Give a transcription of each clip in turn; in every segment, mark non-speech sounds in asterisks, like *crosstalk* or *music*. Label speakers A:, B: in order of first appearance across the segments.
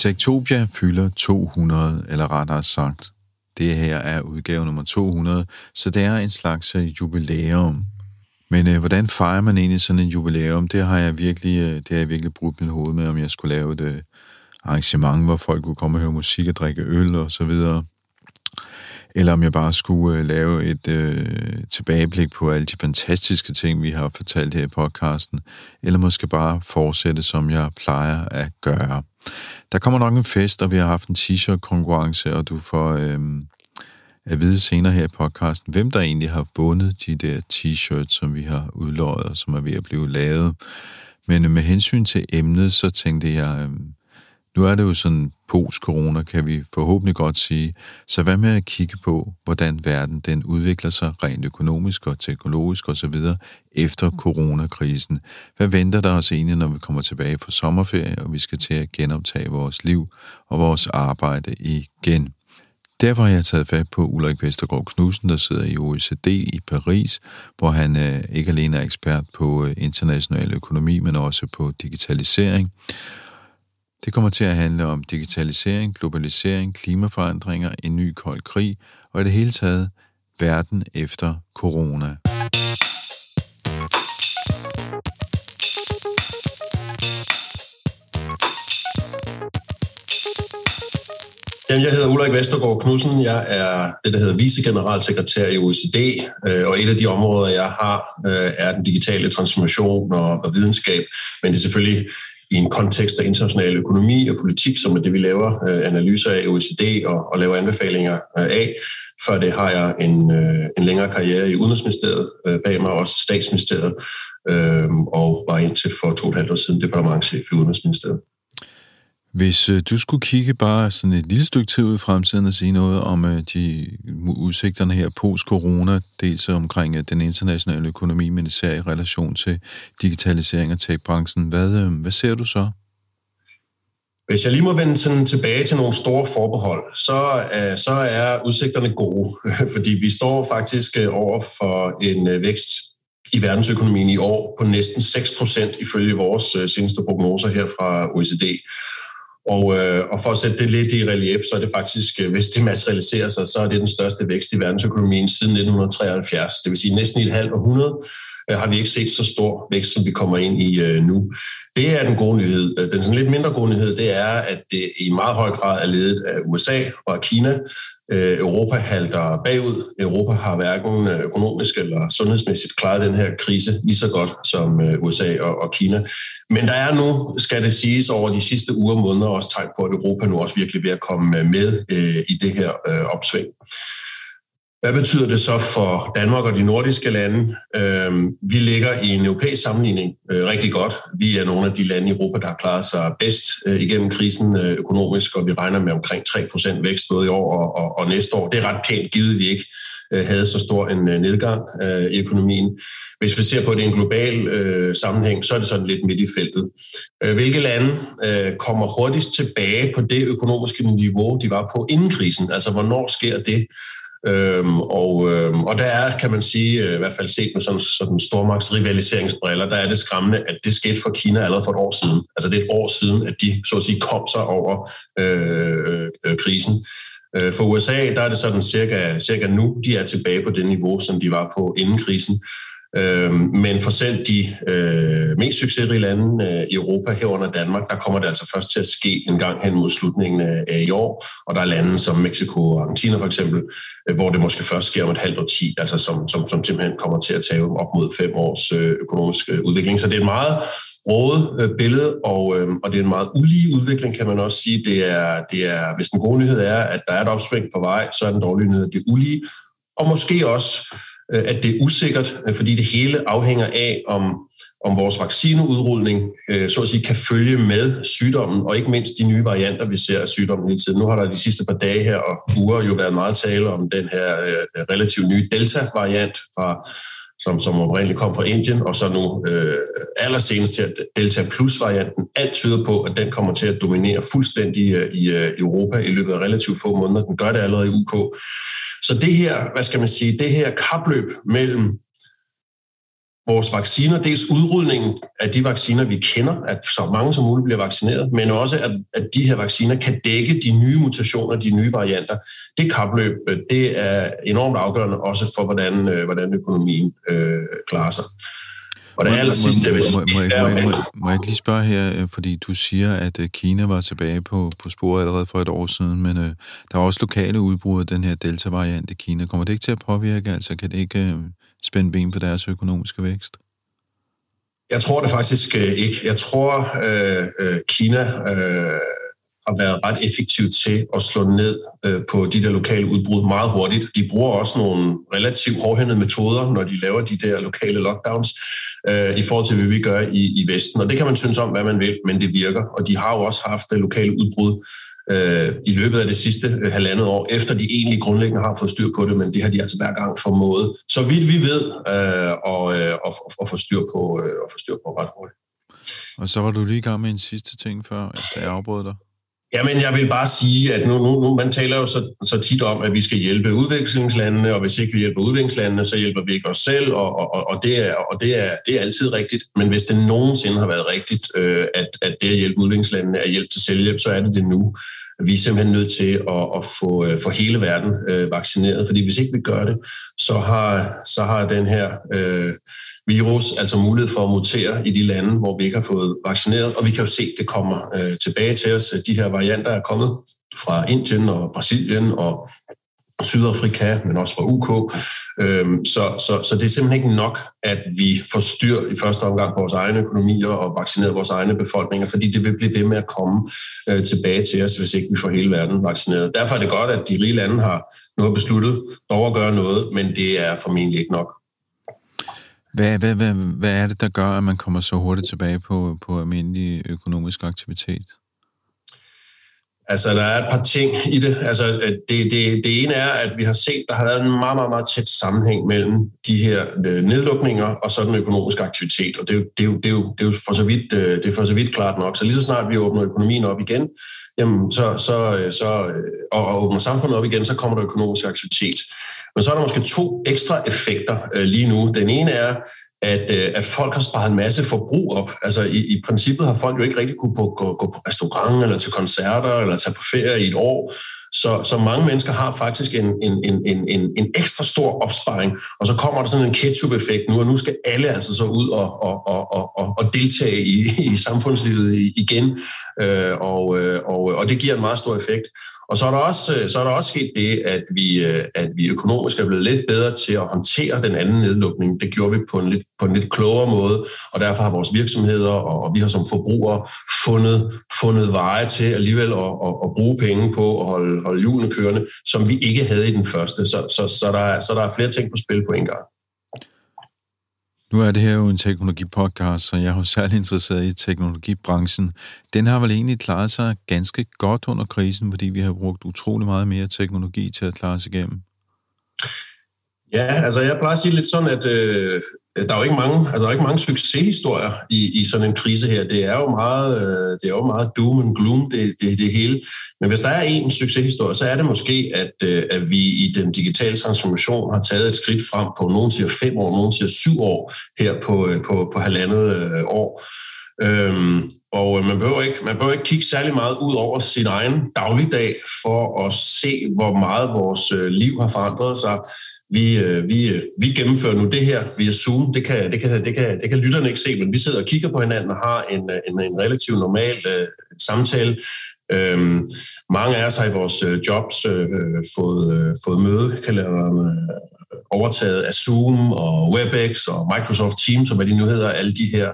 A: Tektopia fylder 200, eller rettere sagt, det her er udgave nummer 200, så det er en slags øh, jubilæum. Men øh, hvordan fejrer man egentlig sådan en jubilæum? Det har jeg virkelig, øh, det har jeg virkelig brugt min hoved med, om jeg skulle lave et øh, arrangement, hvor folk kunne komme og høre musik og drikke øl og så videre. Eller om jeg bare skulle øh, lave et øh, tilbageblik på alle de fantastiske ting, vi har fortalt her i podcasten. Eller måske bare fortsætte, som jeg plejer at gøre. Der kommer nok en fest, og vi har haft en t-shirt-konkurrence, og du får øh, at vide senere her i podcasten, hvem der egentlig har vundet de der t-shirts, som vi har udløjet, og som er ved at blive lavet. Men øh, med hensyn til emnet, så tænkte jeg, øh, nu er det jo sådan post-corona, kan vi forhåbentlig godt sige. Så hvad med at kigge på, hvordan verden den udvikler sig rent økonomisk og teknologisk osv. efter coronakrisen? Hvad venter der os egentlig, når vi kommer tilbage fra sommerferie, og vi skal til at genoptage vores liv og vores arbejde igen? Derfor har jeg taget fat på Ulrik Vestergaard Knudsen, der sidder i OECD i Paris, hvor han øh, ikke alene er ekspert på øh, international økonomi, men også på digitalisering. Det kommer til at handle om digitalisering, globalisering, klimaforandringer, en ny kold krig og i det hele taget verden efter corona.
B: Jamen, jeg hedder Ulrik Vestergaard Knudsen. Jeg er det, der hedder vicegeneralsekretær i OECD, øh, og et af de områder, jeg har, øh, er den digitale transformation og videnskab. Men det er selvfølgelig i en kontekst af international økonomi og politik, som er det, vi laver øh, analyser af OECD og, og laver anbefalinger øh, af. Før det har jeg en, øh, en længere karriere i Udenrigsministeriet, øh, bag mig også statsministeriet, øh, og var indtil for to og et halvt år siden departementchef i Udenrigsministeriet.
A: Hvis øh, du skulle kigge bare sådan et lille stykke tid ud i fremtiden og sige noget om øh, de udsigterne her post-corona, dels omkring øh, den internationale økonomi, men især i relation til digitalisering og tech-branchen, hvad, øh, hvad ser du så?
B: Hvis jeg lige må vende sådan tilbage til nogle store forbehold, så, øh, så er udsigterne gode, *laughs* fordi vi står faktisk øh, over for en øh, vækst i verdensøkonomien i år på næsten 6 procent ifølge vores øh, seneste prognoser her fra OECD. Og, øh, og for at sætte det lidt i relief, så er det faktisk, øh, hvis det materialiserer sig, så er det den største vækst i verdensøkonomien siden 1973. Det vil sige næsten i et halvt århundrede Øh, har vi ikke set så stor vækst, som vi kommer ind i øh, nu. Det er den gode nyhed. Øh, den sådan lidt mindre gode nyhed, det er, at det i meget høj grad er ledet af USA og af Kina. Øh, Europa halter bagud. Europa har hverken øh, økonomisk eller sundhedsmæssigt klaret den her krise lige så godt som USA og Kina. Men der er nu, skal det siges, over de sidste uger og måneder også tegn på, at Europa nu også virkelig ved at komme med i det her opsving. Hvad betyder det så for Danmark og de nordiske lande? Øhm, vi ligger i en europæisk sammenligning øh, rigtig godt. Vi er nogle af de lande i Europa, der har klaret sig bedst øh, igennem krisen øh, økonomisk, og vi regner med omkring 3% vækst både i år og, og, næste år. Det er ret pænt givet, vi ikke havde så stor en nedgang i økonomien. Hvis vi ser på det i en global øh, sammenhæng, så er det sådan lidt midt i feltet. hvilke lande øh, kommer hurtigst tilbage på det økonomiske niveau, de var på inden krisen? Altså, hvornår sker det? Øhm, og, øhm, og der er, kan man sige, øh, i hvert fald set med sådan, sådan stormagts rivaliseringsbriller, der er det skræmmende, at det skete for Kina allerede for et år siden. Altså det er et år siden, at de så at sige kom sig over øh, øh, krisen. Øh, for USA, der er det sådan cirka, cirka nu, de er tilbage på det niveau, som de var på inden krisen. Øh, men for selv de øh, mest succesrige lande øh, i Europa, herunder Danmark, der kommer det altså først til at ske en gang hen mod slutningen af i år. Og der er lande som Mexico og Argentina for eksempel, øh, hvor det måske først sker om et halvt år ti, altså som, som, som simpelthen kommer til at tage op mod fem års øh, økonomisk øh, udvikling. Så det er et meget rådet øh, billede, og, øh, og det er en meget ulige udvikling, kan man også sige. Det er, det er, hvis den gode nyhed er, at der er et opsving på vej, så er den dårlige nyhed, at det er ulige. Og måske også Øh, at det er usikkert, øh, fordi det hele afhænger af, om, om vores vaccineudrulning øh, så at sige, kan følge med sygdommen, og ikke mindst de nye varianter, vi ser af sygdommen hele tiden. Nu har der de sidste par dage her og uger jo været meget tale om den her relativt nye Delta-variant, fra, som, som oprindeligt kom fra Indien, og så nu øh, allersenest til Delta Plus-varianten. Alt tyder på, at den kommer til at dominere fuldstændig øh, i øh, Europa i løbet af relativt få måneder. Den gør det allerede i UK. Så det her, hvad skal man sige, det her kapløb mellem vores vacciner, dels udrydningen af de vacciner, vi kender, at så mange som muligt bliver vaccineret, men også at, at de her vacciner kan dække de nye mutationer, de nye varianter. Det kapløb, det er enormt afgørende også for, hvordan, øh, hvordan økonomien øh, klarer sig.
A: Og det aller sidste, jeg vil sige... Må, må, må, må, må jeg ikke lige spørge her, øh, fordi du siger, at øh, Kina var tilbage på, på sporet allerede for et år siden, men uh, der er også lokale udbrud af den her Delta-variant i Kina. Kommer det ikke til at påvirke? Altså, kan det ikke uh, spænde ben for deres økonomiske vækst?
B: Jeg tror det faktisk øh, ikke. Jeg tror, uh, Kina... Uh, har været ret effektivt til at slå ned øh, på de der lokale udbrud meget hurtigt. De bruger også nogle relativt hårdhændede metoder, når de laver de der lokale lockdowns, øh, i forhold til, hvad vi gør i, i Vesten. Og det kan man synes om, hvad man vil, men det virker. Og de har jo også haft lokale udbrud øh, i løbet af det sidste øh, halvandet år, efter de egentlig grundlæggende har fået styr på det, men det har de altså hver gang formået, så vidt vi ved, øh, og, øh, og, og få styr på, øh, og få styr på ret hurtigt.
A: Og så var du lige i gang med en sidste ting før, at jeg afbrød dig.
B: Jamen, jeg vil bare sige, at nu, nu, nu man taler jo så, så tit om, at vi skal hjælpe udviklingslandene, og hvis ikke vi hjælper udviklingslandene, så hjælper vi ikke os selv, og, og, og, det, er, og det, er, det er altid rigtigt. Men hvis det nogensinde har været rigtigt, øh, at, at det at hjælpe udviklingslandene er hjælp til selvhjælp, så er det det nu. Vi er simpelthen nødt til at, at få, øh, få hele verden øh, vaccineret, fordi hvis ikke vi gør det, så har, så har den her... Øh, virus, altså mulighed for at mutere i de lande, hvor vi ikke har fået vaccineret. Og vi kan jo se, at det kommer øh, tilbage til os. De her varianter er kommet fra Indien og Brasilien og Sydafrika, men også fra UK. Øhm, så, så, så det er simpelthen ikke nok, at vi får styr i første omgang på vores egne økonomier og vaccinerer vores egne befolkninger, fordi det vil blive ved med at komme øh, tilbage til os, hvis ikke vi får hele verden vaccineret. Derfor er det godt, at de rige lande har nu har besluttet dog at gøre noget, men det er formentlig ikke nok.
A: Hvad, hvad, hvad, hvad er det, der gør, at man kommer så hurtigt tilbage på, på almindelig økonomisk aktivitet?
B: Altså, der er et par ting i det. Altså, øh, det, det, det ene er, at vi har set, der har været en meget, meget, meget tæt sammenhæng mellem de her øh, nedlukninger og så den økonomiske aktivitet. Og det er jo, det er jo, det er jo, det er jo for, så vidt, øh, det er for så vidt klart nok. Så lige så snart vi åbner økonomien op igen, jamen, så, så, så, og, og åbner samfundet op igen, så kommer der økonomisk aktivitet. Men så er der måske to ekstra effekter øh, lige nu. Den ene er, at, øh, at folk har sparet en masse forbrug op. Altså i, i princippet har folk jo ikke rigtig kunne gå, gå, gå på restaurant eller til koncerter eller tage på ferie i et år. Så, så mange mennesker har faktisk en, en, en, en, en ekstra stor opsparing, og så kommer der sådan en ketchup-effekt nu, og nu skal alle altså så ud og, og, og, og, og deltage i, i samfundslivet igen, øh, og, øh, og, og det giver en meget stor effekt. Og så er der også, øh, så er der også sket det, at vi, øh, at vi økonomisk er blevet lidt bedre til at håndtere den anden nedlukning. Det gjorde vi på en lidt, på en lidt klogere måde, og derfor har vores virksomheder og, og vi har som forbrugere fundet, fundet veje til alligevel at, at, at bruge penge på at holde, holde hjulene kørende, som vi ikke havde i den første. Så, så, så, der, er, så der er flere ting på spil på en gang.
A: Nu er det her jo en teknologipodcast, så jeg er jo særlig interesseret i teknologibranchen. Den har vel egentlig klaret sig ganske godt under krisen, fordi vi har brugt utrolig meget mere teknologi til at klare sig igennem.
B: Ja, altså jeg plejer at sige lidt sådan, at øh, der er jo ikke mange, altså der er ikke mange succeshistorier i, i sådan en krise her. Det er jo meget, øh, det er jo meget doom and gloom, det, det, det hele. Men hvis der er en succeshistorie, så er det måske, at, øh, at vi i den digitale transformation har taget et skridt frem på nogen siger fem år, nogen siger syv år her på, øh, på, på halvandet øh, år. Øhm, og øh, man behøver, ikke, man behøver ikke kigge særlig meget ud over sin egen dagligdag for at se, hvor meget vores øh, liv har forandret sig vi, øh, vi, øh, vi gennemfører nu det her via Zoom. Det kan, det, kan, det, kan, det kan lytterne ikke se, men vi sidder og kigger på hinanden og har en, øh, en, en relativt normal uh, samtale. Øhm, mange af os har i vores uh, jobs uh, fået, uh, fået mødekalenderen overtaget af Zoom og WebEx og Microsoft Teams, og hvad de nu hedder, alle de her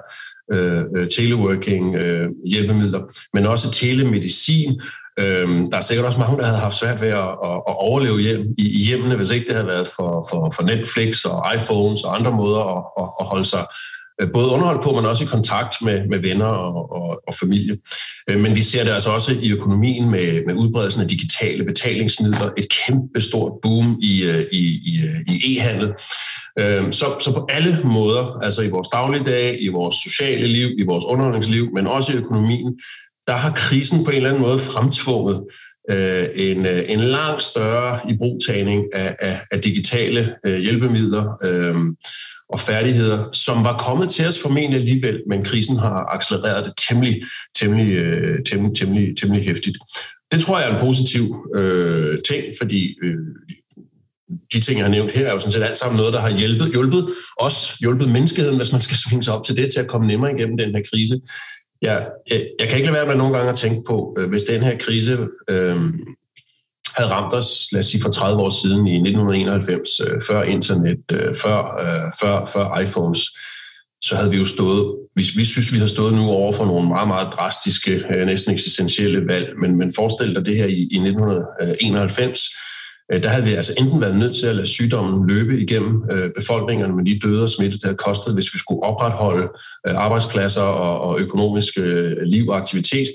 B: uh, teleworking uh, hjælpemidler, men også telemedicin, Øhm, der er sikkert også mange, der havde haft svært ved at, at, at overleve hjem i, i hjemmene, hvis ikke det havde været for, for, for Netflix og iPhones og andre måder at, at, at holde sig øh, både underholdt på, men også i kontakt med, med venner og, og, og familie. Øh, men vi ser det altså også i økonomien med, med udbredelsen af digitale betalingsmidler, et kæmpe stort boom i, øh, i, i, i e-handel. Så, så på alle måder, altså i vores dagligdag, i vores sociale liv, i vores underholdningsliv, men også i økonomien, der har krisen på en eller anden måde fremtvunget øh, en, øh, en langt større ibrugtagning af, af, af digitale øh, hjælpemidler øh, og færdigheder, som var kommet til os formentlig alligevel, men krisen har accelereret det temmelig, temmelig, øh, temmelig, temmelig, temmelig hæftigt. Det tror jeg er en positiv øh, ting, fordi øh, de ting, jeg har nævnt her, er jo sådan set alt sammen noget, der har hjulpet, hjulpet os, hjulpet menneskeheden, hvis man skal *laughs* svinge sig op til det, til at komme nemmere igennem den her krise. Jeg, jeg, jeg kan ikke lade være med nogle gange at tænke på, øh, hvis den her krise øh, havde ramt os, lad os sige for 30 år siden i 1991, øh, før internet, øh, før, øh, før, før iPhones, så havde vi jo stået, hvis vi synes, vi har stået nu over for nogle meget, meget drastiske, øh, næsten eksistentielle valg, men, men forestil dig det her i, i 1991, Øh, Øh, der havde vi altså enten været nødt til at lade sygdommen løbe igennem øh, befolkningerne med de døde og smitte, det havde kostet, hvis vi skulle opretholde øh, arbejdspladser og, og økonomisk liv og aktivitet,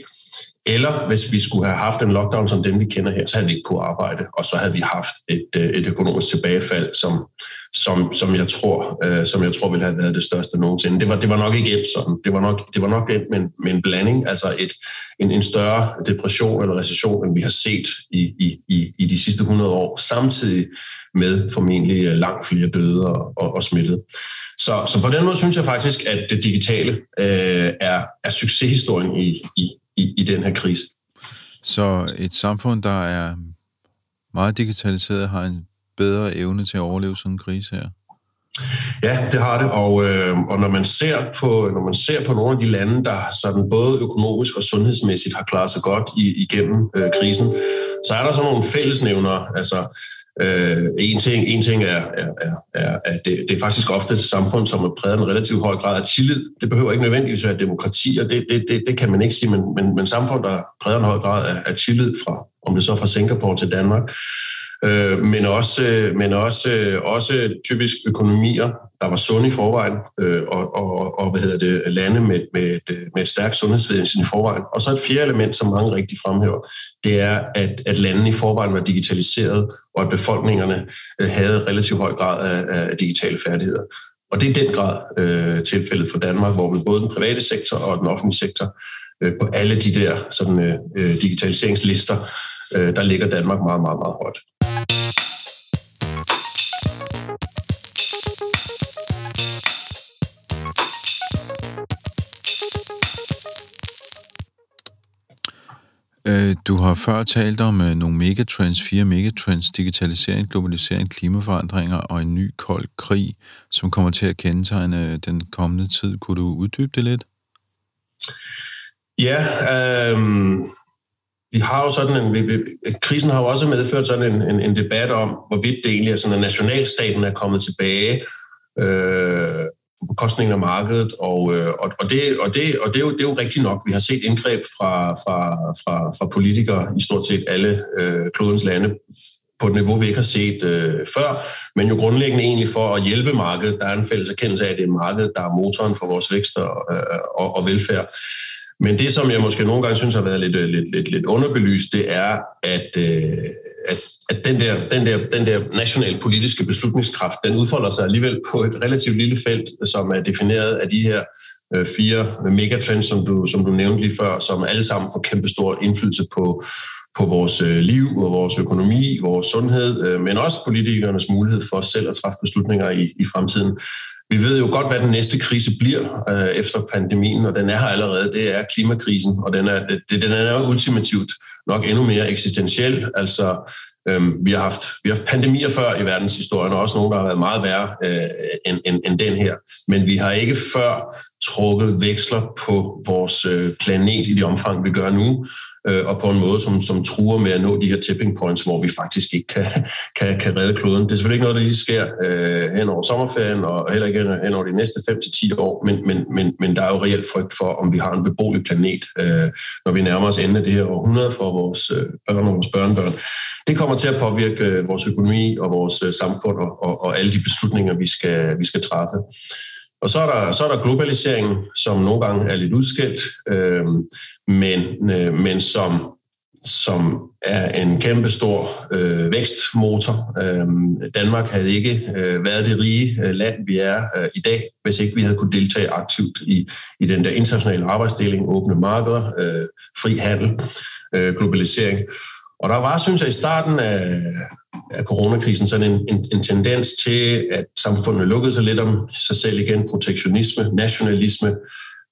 B: eller hvis vi skulle have haft en lockdown som den, vi kender her, så havde vi ikke kunnet arbejde, og så havde vi haft et, øh, et økonomisk tilbagefald, som, som, som, jeg tror, øh, som jeg tror ville have været det største nogensinde. Det var, det var nok ikke et sådan. Det var nok, det var nok et med, en, med en blanding, altså et, en, en større depression eller recession, end vi har set i, i, i, i de sidste 100 år, samtidig med formentlig øh, langt flere døde og, og, og smittede. Så, så på den måde synes jeg faktisk, at det digitale øh, er, er succeshistorien i, i, i, i den her krise.
A: Så et samfund, der er meget digitaliseret, har en bedre evne til at overleve sådan en krise her?
B: Ja, det har det, og, øh, og når, man ser på, når man ser på nogle af de lande, der sådan både økonomisk og sundhedsmæssigt har klaret sig godt i, igennem øh, krisen, så er der sådan nogle fællesnævner, altså Øh, en, ting, en ting er, er, er, er at det, det er faktisk ofte et samfund, som er præget af en relativt høj grad af tillid. Det behøver ikke nødvendigvis være demokrati, og det, det, det, det kan man ikke sige, men, men, men samfund, der præger en høj grad af, af tillid fra, om det så fra Singapore til Danmark, øh, men også, men også, også typisk økonomier, der var sunde i forvejen, øh, og, og, og hvad hedder det, lande med, med, et, med et stærkt sundhedsvæsen i forvejen. Og så et fjerde element, som mange rigtig fremhæver, det er, at, at landene i forvejen var digitaliseret, og at befolkningerne øh, havde relativt høj grad af, af digitale færdigheder. Og det er den grad øh, tilfældet for Danmark, hvor vi både den private sektor og den offentlige sektor øh, på alle de der sådan, øh, øh digitaliseringslister, øh, der ligger Danmark meget, meget, meget højt.
A: Øh, du har før talt om øh, nogle megatrends, fire megatrends, digitalisering, globalisering, klimaforandringer og en ny kold krig, som kommer til at kendetegne øh, den kommende tid. Kunne du uddybe det lidt?
B: Ja, øh, vi har jo sådan en, vi, vi, krisen har jo også medført sådan en, en, en debat om, hvorvidt det egentlig er sådan, at nationalstaten er kommet tilbage, øh, på bekostning af markedet, og, øh, og, og, det, og, det, og det, er jo, det er jo rigtigt nok. Vi har set indgreb fra, fra, fra, fra politikere i stort set alle øh, klodens lande på et niveau, vi ikke har set øh, før, men jo grundlæggende egentlig for at hjælpe markedet. Der er en fælles erkendelse af, at det er markedet, der er motoren for vores vækst og, øh, og, og velfærd. Men det, som jeg måske nogle gange synes har været lidt, øh, lidt, lidt, lidt underbelyst, det er, at, øh, at at den der, den der, den der nationale politiske beslutningskraft, den udfolder sig alligevel på et relativt lille felt, som er defineret af de her øh, fire megatrends, som du, som du nævnte lige før, som alle sammen får kæmpe stor indflydelse på, på vores øh, liv og vores økonomi, vores sundhed, øh, men også politikernes mulighed for selv at træffe beslutninger i, i fremtiden. Vi ved jo godt, hvad den næste krise bliver øh, efter pandemien, og den er her allerede. Det er klimakrisen, og den er, det, den er ultimativt nok endnu mere eksistentiel. Altså Øhm, vi, har haft, vi har haft pandemier før i verdenshistorien, og også nogle, der har været meget værre øh, end, end, end den her. Men vi har ikke før trukket veksler på vores øh, planet i det omfang, vi gør nu, øh, og på en måde, som, som truer med at nå de her tipping points, hvor vi faktisk ikke kan, *laughs* kan, kan redde kloden. Det er selvfølgelig ikke noget, der lige sker øh, hen over sommerferien, og heller ikke hen over de næste 5-10 år, men, men, men, men der er jo reelt frygt for, om vi har en beboelig planet, øh, når vi nærmer os enden af det her århundrede for vores øh, børn og vores børnebørn. Det kommer til at påvirke øh, vores økonomi og vores øh, samfund og, og, og alle de beslutninger, vi skal, vi skal træffe. Og så er, der, så er der globaliseringen, som nogle gange er lidt udskilt, øh, men, øh, men som, som er en kæmpe stor øh, vækstmotor. Øh, Danmark havde ikke øh, været det rige øh, land, vi er øh, i dag, hvis ikke vi havde kunne deltage aktivt i, i den der internationale arbejdsdeling, åbne markeder, øh, fri handel, øh, globalisering. Og der var, synes jeg, i starten af, af coronakrisen sådan en, en, en tendens til, at samfundet lukkede sig lidt om sig selv igen. Protektionisme, nationalisme,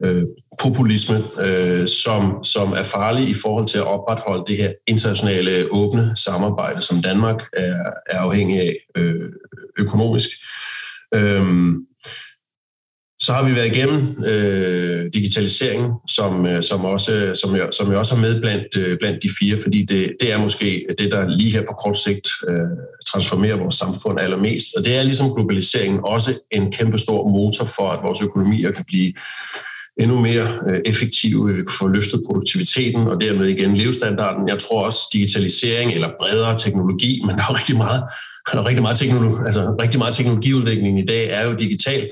B: øh, populisme, øh, som, som er farlig i forhold til at opretholde det her internationale åbne samarbejde, som Danmark er, er afhængig af øh, økonomisk. Øh, så har vi været igennem øh, digitaliseringen, som, øh, som, også, som, jeg, som jeg også har med blandt, øh, blandt de fire, fordi det, det er måske det, der lige her på kort sigt øh, transformerer vores samfund allermest. Og det er ligesom globaliseringen også en kæmpe stor motor for, at vores økonomier kan blive endnu mere øh, effektive, vi kan få løftet produktiviteten og dermed igen levestandarden. Jeg tror også digitalisering eller bredere teknologi, men der er rigtig meget, der er rigtig meget, teknologi, altså rigtig meget teknologiudvikling i dag er jo digital.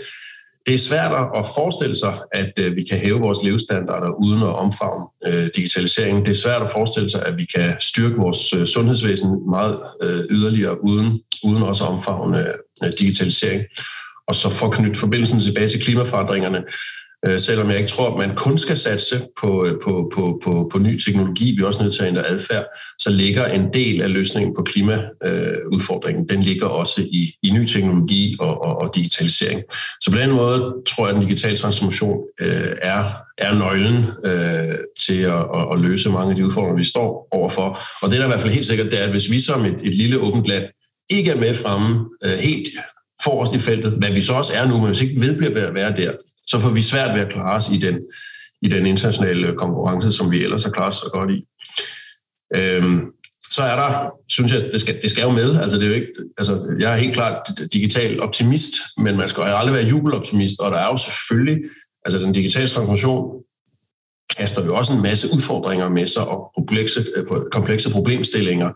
B: Det er svært at forestille sig, at øh, vi kan hæve vores levestandarder uden at omfavne øh, digitaliseringen. Det er svært at forestille sig, at vi kan styrke vores øh, sundhedsvæsen meget øh, yderligere uden, uden også at omfavne øh, digitalisering. Og så for at knytte forbindelsen tilbage til klimaforandringerne, Øh, selvom jeg ikke tror, at man kun skal satse på, øh, på, på, på, på ny teknologi, vi er også nødt til at ændre adfærd, så ligger en del af løsningen på klimaudfordringen, øh, den ligger også i, i ny teknologi og, og, og digitalisering. Så på den måde tror jeg, at den digitale transformation øh, er, er nøglen øh, til at, at, at løse mange af de udfordringer, vi står overfor. Og det er i hvert fald helt sikkert, det er, at hvis vi som et, et lille åbent land ikke er med fremme øh, helt forrest i feltet, hvad vi så også er nu, men hvis ikke vedbliver at være der, så får vi svært ved at klare os i den, i den internationale konkurrence, som vi ellers har klaret så godt i. Øhm, så er der, synes jeg, det skal, det skal jo med. Altså, det er jo ikke, altså, jeg er helt klart digital optimist, men man skal aldrig være jubeloptimist, og der er jo selvfølgelig, altså den digitale transformation kaster jo også en masse udfordringer med sig og komplekse, øh, komplekse problemstillinger,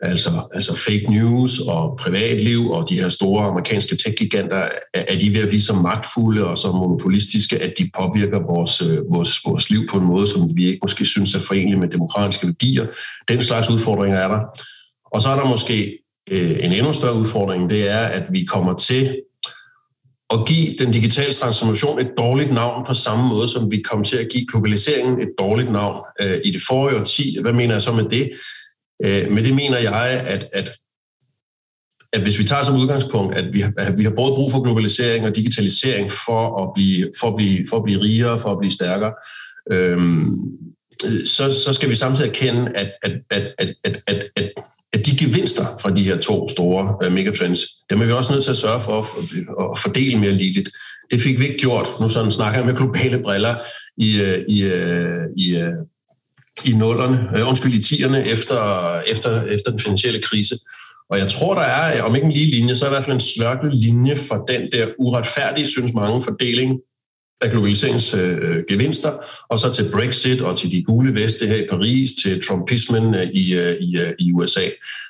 B: altså, altså fake news og privatliv og de her store amerikanske tech-giganter, er de ved at blive så magtfulde og så monopolistiske, at de påvirker vores, øh, vores, vores liv på en måde, som vi ikke måske synes er forenlig med demokratiske værdier. Den slags udfordringer er der. Og så er der måske øh, en endnu større udfordring, det er, at vi kommer til at give den digitale transformation et dårligt navn på samme måde, som vi kom til at give globaliseringen et dårligt navn øh, i det forrige årti. Hvad mener jeg så med det? Øh, men det mener jeg, at, at, at hvis vi tager som udgangspunkt, at vi, at vi har både brug for globalisering og digitalisering for at blive, for at blive, for at blive rigere, for at blive stærkere, øhm, så, så skal vi samtidig erkende, at, at, at, at, at, at, at at de gevinster fra de her to store uh, megatrends, dem er vi også nødt til at sørge for at, at fordele mere ligeligt. Det fik vi ikke gjort. Nu sådan snakker jeg med globale briller i, uh, i, uh, i, uh, i nullerne, øh, undskyld, i tierne efter, efter, efter den finansielle krise. Og jeg tror, der er, øh, om ikke en lige linje, så er i hvert fald en slørket linje for den der uretfærdige, synes mange, fordeling af globaliseringsgevinster, øh, øh og så til Brexit og til de gule veste her i Paris, til Trumpismen øh, i, øh, i, øh, i USA.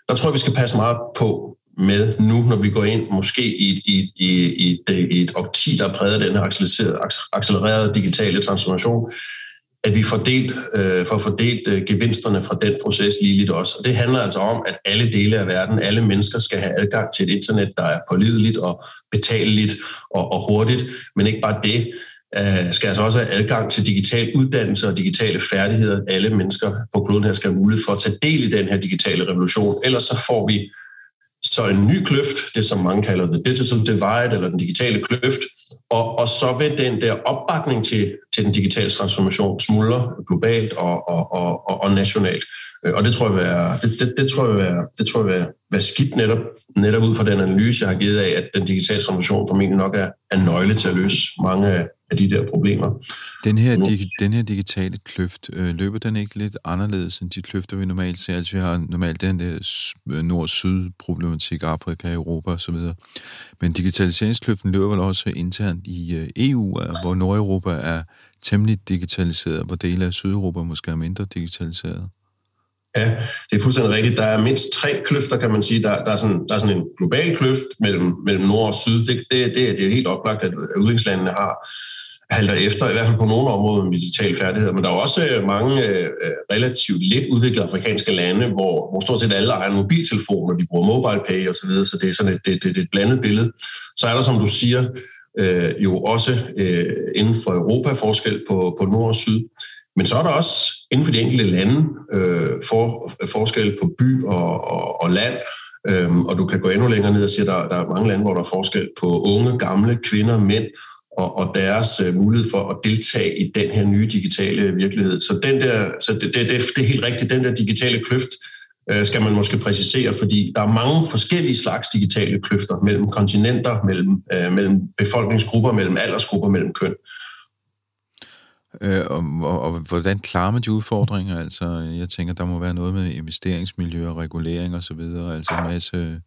B: Der tror jeg, vi skal passe meget på med nu, når vi går ind måske i, i, i, i, et, i et årti, der præger den her accelererede, accelererede digitale transformation, at vi fordelt, øh, får fordelt øh, gevinsterne fra den proces ligeligt også. Og det handler altså om, at alle dele af verden, alle mennesker skal have adgang til et internet, der er pålideligt og betaleligt og, og hurtigt, men ikke bare det, øh, skal altså også have adgang til digital uddannelse og digitale færdigheder. Alle mennesker på kloden her skal have mulighed for at tage del i den her digitale revolution. Ellers så får vi så en ny kløft, det som mange kalder the digital divide, eller den digitale kløft, og, og så vil den der opbakning til, til den digitale transformation smuldre globalt og, og, og, og, og nationalt. Øh, og det tror jeg være, det, det, det tror jeg være, det tror jeg være, være skidt netop, netop ud fra den analyse, jeg har givet af, at den digitale transformation formentlig nok er, er nøgle til at løse mange af de der problemer.
A: Den her, dig, den her digitale kløft, øh, løber den ikke lidt anderledes end de kløfter, vi normalt ser? Altså vi har normalt den der nord-syd-problematik, Afrika, Europa osv. Men digitaliseringskløften løber vel også internt i øh, EU, hvor Nordeuropa er temmelig digitaliseret, hvor dele af Sydeuropa måske er mindre digitaliseret.
B: Ja, det er fuldstændig rigtigt. Der er mindst tre kløfter, kan man sige. Der, der, er, sådan, der er sådan en global kløft mellem, mellem nord og syd. Det, det, det, det er helt oplagt, at udviklingslandene har halter efter, i hvert fald på nogle områder med digitale færdigheder. Men der er også øh, mange øh, øh relativt let udviklede afrikanske lande, hvor, hvor stort set alle ejer en mobiltelefon, og de bruger mobile pay osv., så, videre, så det er sådan et, det, det, det er et blandet billede. Så er der, som du siger, øh, jo også øh, inden for Europa forskel på, på nord og syd. Men så er der også inden for de enkelte lande øh, for, øh, forskel på by og, og, og land, øhm, og du kan gå endnu længere ned og sige, at der, der er mange lande, hvor der er forskel på unge, gamle, kvinder, mænd og, og deres øh, mulighed for at deltage i den her nye digitale virkelighed. Så, den der, så det, det, det, det er helt rigtigt, den der digitale kløft øh, skal man måske præcisere, fordi der er mange forskellige slags digitale kløfter mellem kontinenter, mellem, øh, mellem befolkningsgrupper, mellem aldersgrupper, mellem køn.
A: Øh, Øh, og, og, og hvordan klarer man de udfordringer? Altså, jeg tænker, der må være noget med investeringsmiljø og regulering og så videre, altså en masse,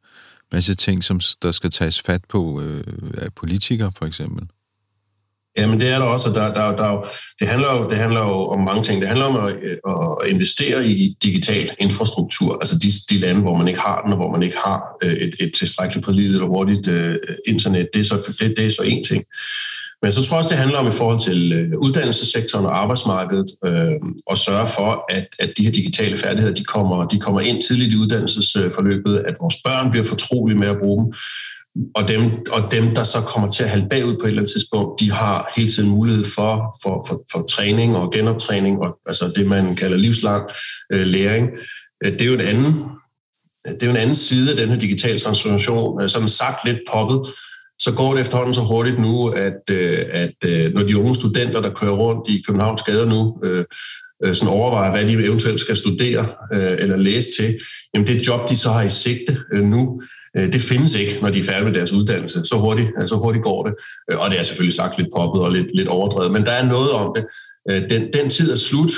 A: masse ting, som der skal tages fat på øh, af politikere, for eksempel.
B: Jamen det er der også, der, der, der, det, handler jo, det handler jo om mange ting. Det handler om at, at investere i digital infrastruktur, altså de, de lande, hvor man ikke har den, og hvor man ikke har øh, et, et tilstrækkeligt pålideligt og hurtigt uh, internet. Det er, så, det, det er så en ting. Men så tror jeg også, det handler om i forhold til øh, uddannelsessektoren og arbejdsmarkedet øh, at sørge for, at, at de her digitale færdigheder de kommer, de kommer ind tidligt i uddannelsesforløbet, at vores børn bliver fortrolige med at bruge dem, og dem, og dem, der så kommer til at halde bagud på et eller andet tidspunkt, de har hele tiden mulighed for, for, for, for træning og genoptræning, og, altså det, man kalder livslang øh, læring. Øh, det er jo en anden det er jo en anden side af den her digitale transformation, øh, som sagt lidt poppet, så går det efterhånden så hurtigt nu, at, øh, at øh, når de unge studenter, der kører rundt i Københavns gader nu, øh, øh sådan overvejer, hvad de eventuelt skal studere øh, eller læse til, jamen det job, de så har i sigte øh, nu, det findes ikke, når de er færdige med deres uddannelse. Så hurtigt, så hurtigt går det. Og det er selvfølgelig sagt lidt poppet og lidt, lidt overdrevet, men der er noget om det. Den, den tid er slut,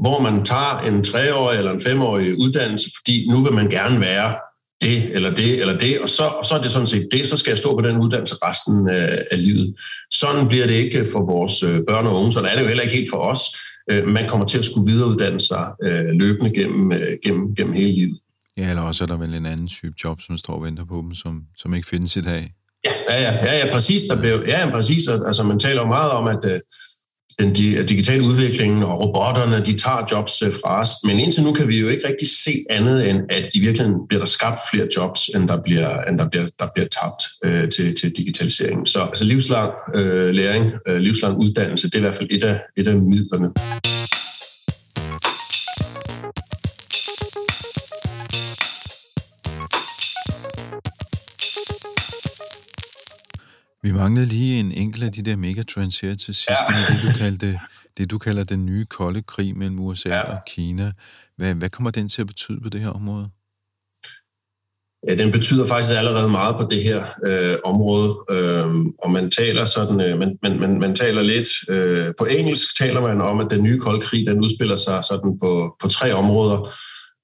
B: hvor man tager en treårig eller en femårig uddannelse, fordi nu vil man gerne være det eller det eller det, og så, og så er det sådan set det, så skal jeg stå på den uddannelse resten af, af livet. Sådan bliver det ikke for vores øh, børn og unge, sådan er det jo heller ikke helt for os. Øh, man kommer til at skulle videreuddanne sig øh, løbende gennem, gennem, gennem hele livet.
A: Ja, eller også er der vel en anden type job, som står og venter på dem, som, som ikke findes i dag.
B: Ja, ja, ja, ja, ja præcis. Der blev, ja, præcis. Altså, man taler jo meget om, at den digitale udvikling og robotterne, de tager jobs øh, fra os. Men indtil nu kan vi jo ikke rigtig se andet end, at i virkeligheden bliver der skabt flere jobs, end der bliver, end der bliver, der bliver tabt øh, til, til digitaliseringen. Så altså livslang øh, læring, øh, livslang uddannelse, det er i hvert fald et af, et af midlerne.
A: Vi manglede lige en enkelt af de der megatrends her til sidst, ja. det, du kaldte, det du kalder den nye kolde krig mellem USA ja. og Kina. Hvad, hvad kommer den til at betyde på det her område?
B: Ja, den betyder faktisk allerede meget på det her øh, område, øh, og man taler sådan, øh, man, man, man, man taler lidt, øh, på engelsk taler man om, at den nye kolde krig, den udspiller sig sådan på, på tre områder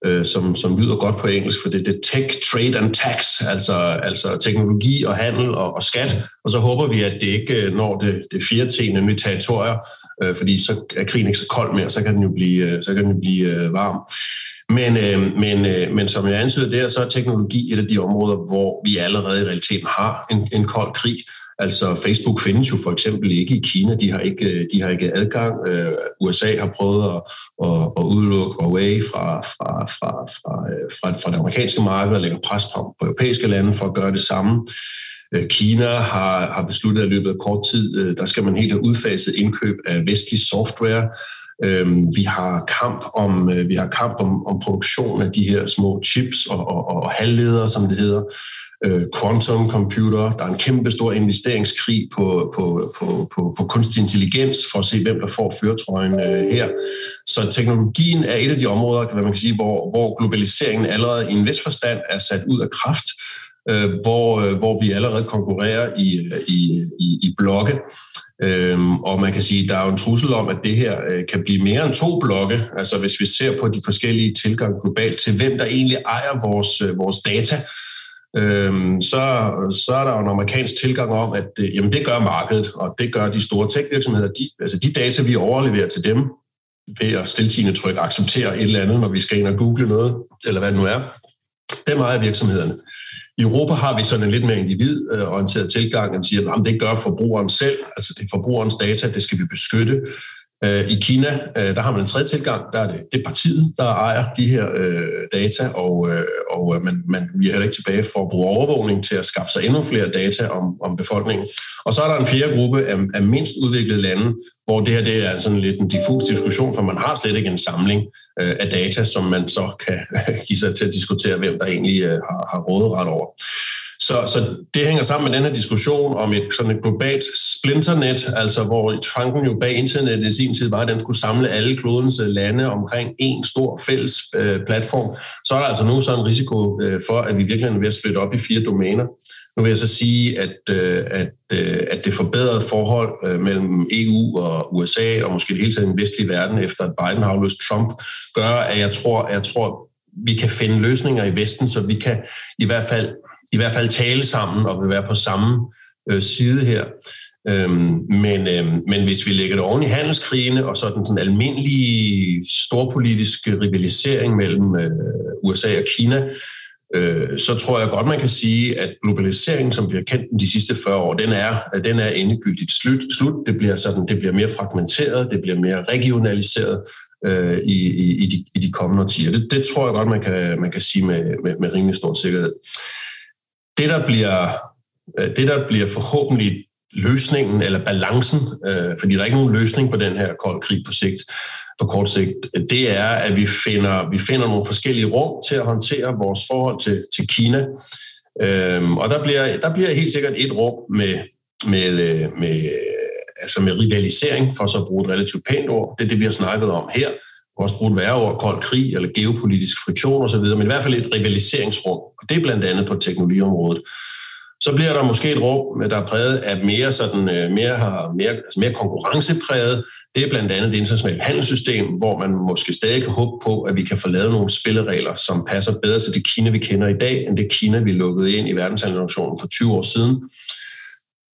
B: øh, som, som lyder godt på engelsk, for det, det er tech, trade and tax, altså, altså teknologi og handel og, og skat. Og så håber vi, at det ikke øh, når det, det fjerde til, nemlig territorier, øh, fordi så er krigen ikke så kold mere, så kan den jo blive, øh, så kan den jo blive øh, varm. Men, øh, men, øh, men som jeg antyder der, så er teknologi et af de områder, hvor vi allerede i realiteten har en, en kold krig, Altså Facebook findes jo for eksempel ikke i Kina, de har ikke, øh, de har ikke adgang. Øh, USA har prøvet at, at, at udelukke Huawei fra, fra, fra, fra, øh, fra, fra det amerikanske marked og lægger pres på, på europæiske lande for at gøre det samme. Øh, Kina har, har besluttet, at i løbet af kort tid, der skal man helt have udfaset indkøb af vestlig software, Øhm, vi har kamp om øh, vi har kamp om, om produktion af de her små chips og, og, og halvledere, som det hedder øh, quantum computer. Der er en kæmpe stor investeringskrig på, på, på, på, på kunstig intelligens for at se, hvem der får føretrøjen øh, her. Så teknologien er et af de områder, hvad man kan sige, hvor, hvor globaliseringen allerede i en vis forstand er sat ud af kraft, øh, hvor, øh, hvor vi allerede konkurrerer i, øh, i, i, i blokke. Øhm, og man kan sige, at der er jo en trussel om, at det her øh, kan blive mere end to blokke. Altså hvis vi ser på de forskellige tilgange globalt til, hvem der egentlig ejer vores, øh, vores data, øhm, så, så er der jo en amerikansk tilgang om, at øh, jamen, det gør markedet, og det gør de store tech-virksomheder. De, altså de data, vi overleverer til dem, ved at stiltigende tryk acceptere et eller andet, når vi skal ind og google noget, eller hvad det nu er, dem ejer virksomhederne. I Europa har vi sådan en lidt mere individorienteret tilgang, og siger, at det gør forbrugeren selv, altså det er forbrugerens data, det skal vi beskytte. Øh, I Kina, øh, der har man en tredje tilgang, der er det, det er partiet, der ejer de her øh, data, og, øh, og øh, man, man bliver er heller ikke tilbage for at bruge overvågning til at skaffe sig endnu flere data om, om befolkningen. Og så er der en fjerde gruppe af, af mindst udviklede lande, hvor det her det er sådan lidt en diffus diskussion, for man har slet ikke en samling øh, af data, som man så kan *laughs* give sig til at diskutere, hvem der egentlig øh, har, har råderet over. Så, så det hænger sammen med den her diskussion om et sådan et globalt splinternet, altså hvor tanken jo bag internettet i sin tid var, at den skulle samle alle klodens øh, lande omkring en stor fælles øh, platform. Så er der altså nu så en risiko øh, for, at vi virkelig er ved at splitte op i fire domæner. Nu vil jeg så sige, at, øh, at, øh, at det forbedrede forhold øh, mellem EU og USA, og måske det hele taget den vestlige verden, efter at Biden har afløst Trump, gør, at jeg tror, at jeg tror, vi kan finde løsninger i Vesten, så vi kan i hvert fald i hvert fald tale sammen og vil være på samme øh, side her. Øhm, men, øhm, men hvis vi lægger det oven i handelskrigene og så den sådan almindelige storpolitiske rivalisering mellem øh, USA og Kina, øh, så tror jeg godt, man kan sige, at globaliseringen, som vi har kendt den de sidste 40 år, den er, den er endegyldigt slut. slut. Det, bliver sådan, det bliver mere fragmenteret, det bliver mere regionaliseret øh, i, i, i, de, i de kommende årtier. Det, det tror jeg godt, man kan, man kan sige med, med, med rimelig stor sikkerhed. Det, der bliver, øh, det, der bliver forhåbentlig løsningen eller balancen, øh, fordi der er ikke nogen løsning på den her kold krig på sigt, på kort sigt, det er, at vi finder, vi finder nogle forskellige rum til at håndtere vores forhold til, til Kina. Øhm, og der bliver, der bliver helt sikkert et rum med, med, øh, med, altså med rivalisering, for så at bruge et relativt pænt ord. Det er det, vi har snakket om her også bruge et værre ord, kold krig eller geopolitisk friktion osv., men i hvert fald et rivaliseringsrum, og det er blandt andet på teknologiområdet. Så bliver der måske et rum, der er præget af mere, sådan, øh, mere, har, mere, altså mere konkurrencepræget. Det er blandt andet det internationale handelssystem, hvor man måske stadig kan håbe på, at vi kan få lavet nogle spilleregler, som passer bedre til det Kina, vi kender i dag, end det Kina, vi lukkede ind i verdenshandelsorganisationen for 20 år siden.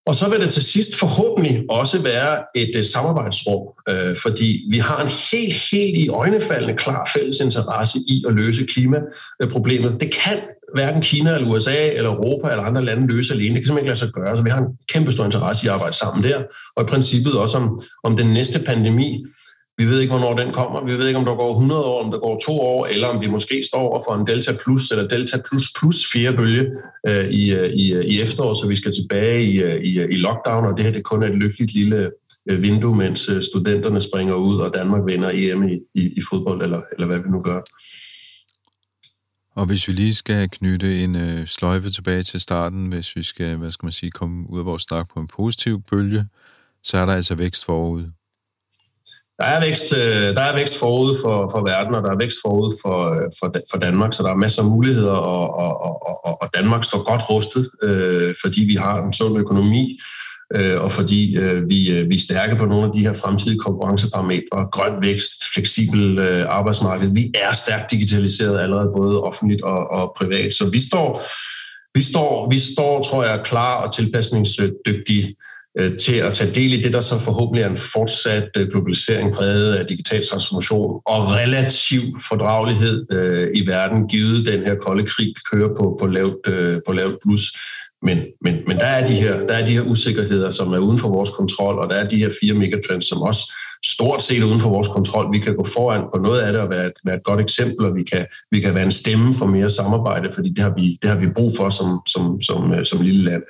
B: Og så vil det til sidst forhåbentlig også være et øh, samarbejdsrum, øh, fordi vi har en helt, helt i øjnefaldende klar fælles interesse i at løse klimaproblemet. Det kan hverken Kina eller USA eller Europa eller andre lande løse alene. Det kan simpelthen ikke lade sig gøre. Så vi har en kæmpe stor interesse i at arbejde sammen der. Og i princippet også om, om den næste pandemi, vi ved ikke, hvornår den kommer. Vi ved ikke, om der går 100 år, om der går to år, eller om vi måske står over for en Delta Plus eller Delta Plus Plus fjerde bølge øh, i, øh, i, øh, i efteråret, så vi skal tilbage i, øh, i, i lockdown, og det her det kun er et lykkeligt lille vindue, mens studenterne springer ud, og Danmark vinder EM i, i, i fodbold, eller, eller hvad vi nu gør.
A: Og hvis vi lige skal knytte en øh, sløjfe tilbage til starten, hvis vi skal, hvad skal man sige, komme ud af vores snak på en positiv bølge, så er der altså vækst forud
B: der er vækst, øh, der er vækst forud for, for verden, og der er vækst forud for, øh, for, for Danmark, så der er masser af muligheder, og, og, og, og Danmark står godt rustet, øh, fordi vi har en sund økonomi, øh, og fordi øh, vi, øh, vi er stærke på nogle af de her fremtidige konkurrenceparametre, grøn vækst, fleksibel øh, arbejdsmarked. Vi er stærkt digitaliseret allerede, både offentligt og, og privat, så vi står, vi står, vi står, tror jeg, klar og tilpasningsdygtige Øh, Øh, til at tage del i det, der så forhåbentlig er en fortsat øh, globalisering præget af digital transformation og relativ fordragelighed øh, i verden, givet den her kolde krig kører på, på, lavt, øh, på lavt plus. Men, men, men der, er de her, der er de her usikkerheder, som er uden for vores kontrol, og der er de her fire megatrends, som også stort set uden for vores kontrol. Vi kan gå foran på noget af det og være et, være et godt eksempel, og vi kan, vi kan være en stemme for mere samarbejde, fordi det har vi, det har vi brug for som, som, som, øh, som lille land.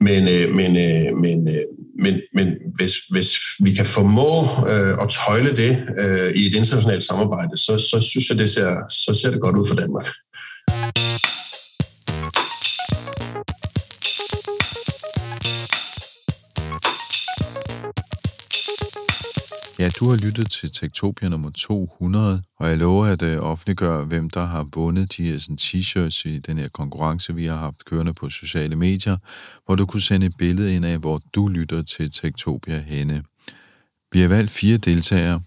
B: Men, øh, men, øh, men, øh, men, men hvis, hvis vi kan formå øh, at tøjle det øh, i et internationalt samarbejde, så, så synes jeg, det ser, så ser det godt ud for Danmark.
A: Du har lyttet til Tektopia nummer 200, og jeg lover at øh, offentliggøre, hvem der har vundet de her sådan, t-shirts i den her konkurrence, vi har haft kørende på sociale medier, hvor du kunne sende et billede ind af, hvor du lytter til Tektopia henne. Vi har valgt fire deltagere,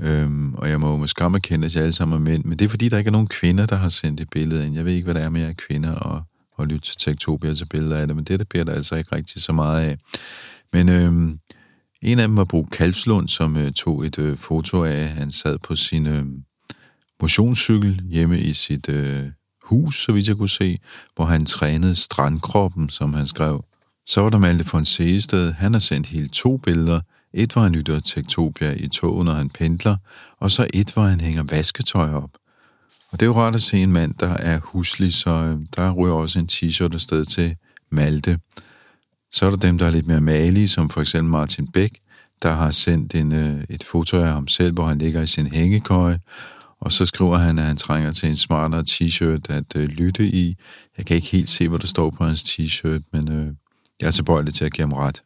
A: øhm, og jeg må med skam erkende, at jeg alle sammen er mænd, men det er fordi, der ikke er nogen kvinder, der har sendt et billede ind. Jeg ved ikke, hvad der er med jer kvinder og, og lytte til Tektopia til billeder af det, men det der bliver der altså ikke rigtig så meget af. Men øhm, en af dem var Bo Kalslund, som øh, tog et øh, foto af, han sad på sin øh, motionscykel hjemme i sit øh, hus, så vidt jeg kunne se, hvor han trænede strandkroppen, som han skrev. Så var der Malte von Seested. Han har sendt hele to billeder. Et, var han lytter Tektopia i toget, når han pendler, og så et, var han hænger vasketøj op. Og det er jo rart at se en mand, der er huslig, så øh, der ryger også en t-shirt afsted til Malte. Så er der dem, der er lidt mere malige, som for eksempel Martin Bæk, der har sendt en, øh, et foto af ham selv, hvor han ligger i sin hængekøje, og så skriver han, at han trænger til en smartere t-shirt at øh, lytte i. Jeg kan ikke helt se, hvad der står på hans t-shirt, men øh, jeg er tilbøjelig til at give ham ret.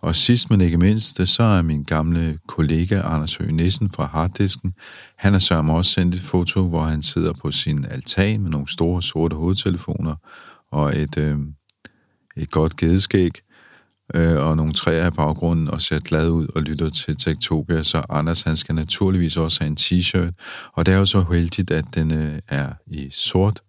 A: Og sidst men ikke mindst, så er min gamle kollega Anders Høgh Nissen fra Harddisken. Han har sørme også sendt et foto, hvor han sidder på sin altan med nogle store sorte hovedtelefoner og et, øh, et godt gedeskæg øh, og nogle træer i baggrunden og ser glad ud og lytter til Tektopia, så Anders han skal naturligvis også have en t-shirt, og det er jo så heldigt, at den øh, er i sort,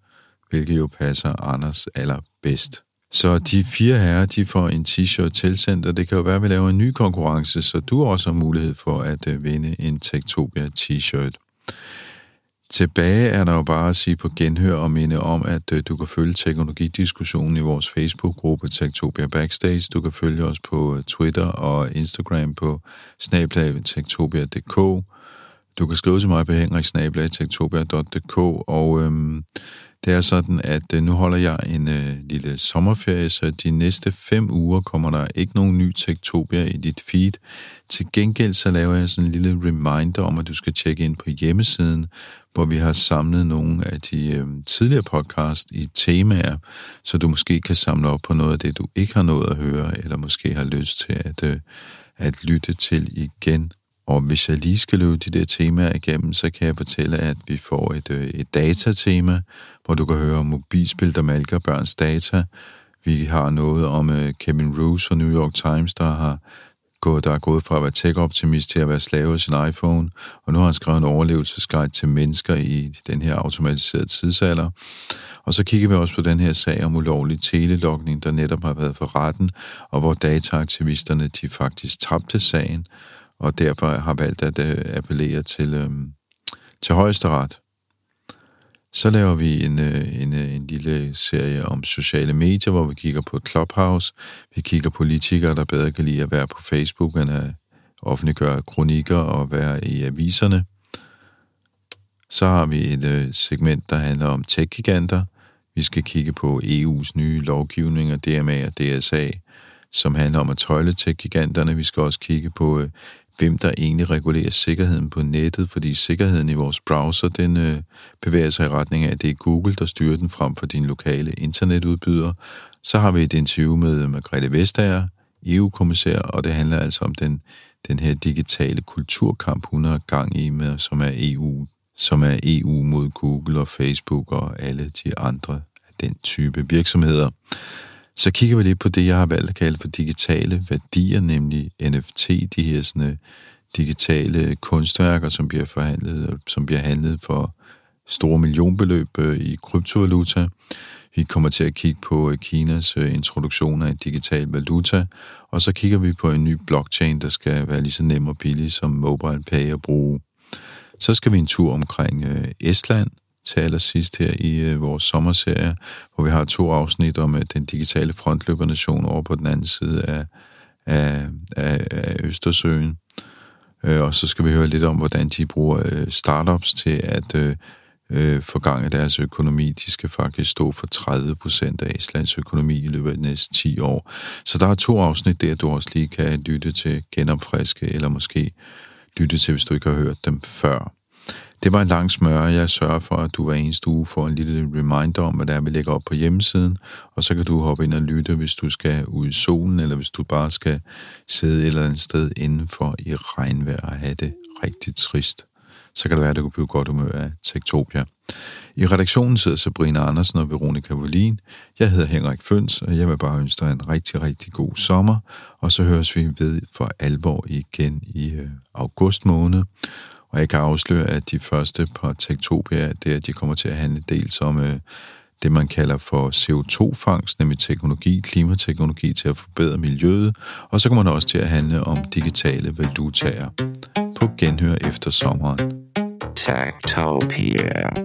A: hvilket jo passer Anders allerbedst. Så de fire herrer, de får en t-shirt tilsendt, og det kan jo være, at vi laver en ny konkurrence, så du også har mulighed for at øh, vinde en Tektopia t-shirt. Tilbage er der jo bare at sige på genhør og minde om, at øh, du kan følge teknologidiskussionen i vores Facebook-gruppe Tektopia Backstage. Du kan følge os på øh, Twitter og Instagram på snablag.tektopia.dk. Du kan skrive til mig på henriksnabelag.tektopia.dk, og øhm, det er sådan, at øh, nu holder jeg en øh, lille sommerferie, så de næste fem uger kommer der ikke nogen ny Tektopia i dit feed. Til gengæld så laver jeg sådan en lille reminder om, at du skal tjekke ind på hjemmesiden, hvor vi har samlet nogle af de øh, tidligere podcast i temaer, så du måske kan samle op på noget af det, du ikke har nået at høre, eller måske har lyst til at, øh, at lytte til igen. Og hvis jeg lige skal løbe de der temaer igennem, så kan jeg fortælle, at vi får et, øh, et datatema, hvor du kan høre om mobilspil, der malker børns data. Vi har noget om uh, Kevin Roos fra New York Times, der har gået, der er gået fra at være tech-optimist til at være slave af sin iPhone, og nu har han skrevet en overlevelsesguide til mennesker i den her automatiserede tidsalder. Og så kigger vi også på den her sag om ulovlig telelogning, der netop har været for retten, og hvor dataaktivisterne de faktisk tabte sagen, og derfor har valgt at uh, appellere til, øh, til højesteret. Så laver vi en, øh, en, øh, en lille serie om sociale medier, hvor vi kigger på Clubhouse. Vi kigger på politikere, der bedre kan lide at være på Facebook, end at offentliggøre kronikker og være i aviserne. Så har vi et øh, segment, der handler om tech-giganter. Vi skal kigge på EU's nye lovgivninger, DMA og DSA, som handler om at tøjle tech-giganterne. Vi skal også kigge på øh, hvem der egentlig regulerer sikkerheden på nettet, fordi sikkerheden i vores browser, den øh, bevæger sig i retning af, at det er Google, der styrer den frem for din lokale internetudbyder. Så har vi et interview med øh, Margrethe Vestager, EU-kommissær, og det handler altså om den, den her digitale kulturkamp, hun har gang i med, som er EU, som er EU mod Google og Facebook og alle de andre af den type virksomheder. Så kigger vi lidt på det, jeg har valgt at kalde for digitale værdier, nemlig NFT, de her sådan, øh, digitale kunstværker, som bliver forhandlet, øh, som bliver handlet for store millionbeløb øh, i kryptovaluta. Vi kommer til at kigge på Kinas introduktion af digital valuta, og så kigger vi på en ny blockchain, der skal være lige så nem og billig som MobilePay at bruge. Så skal vi en tur omkring Estland, til allersidst her i øh, vores sommerserie, hvor vi har to afsnit om øh, den digitale frontløbernation over på den anden side af, af, af, af Østersøen. Øh, og så skal vi høre lidt om, hvordan de bruger øh, startups til at øh, øh, for gang i deres økonomi. De skal faktisk stå for 30 procent af Islands økonomi i løbet af de næste 10 år. Så der er to afsnit der, du også lige kan lytte til, genopfriske, eller måske lytte til, hvis du ikke har hørt dem før. Det var en lang smør. Jeg sørger for, at du hver eneste uge får en lille reminder om, hvad der er, vi lægger op på hjemmesiden, og så kan du hoppe ind og lytte, hvis du skal ud i solen, eller hvis du bare skal sidde et eller andet sted indenfor i regnvejr og have det rigtig trist. Så kan det være, at det kunne blive godt humør af Tektopia. I redaktionen sidder Sabrina Andersen og Veronika Volin. Jeg hedder Henrik Føns, og jeg vil bare ønske dig en rigtig, rigtig god sommer. Og så høres vi ved for alvor igen i øh, august måned. Og jeg kan afsløre, at de første på Tektopia, det er, at de kommer til at handle dels om øh, det, man kalder for CO2-fangst, nemlig teknologi, klimateknologi til at forbedre miljøet, og så kommer det også til at handle om digitale valutaer. På genhør efter sommeren.
C: Tektopia.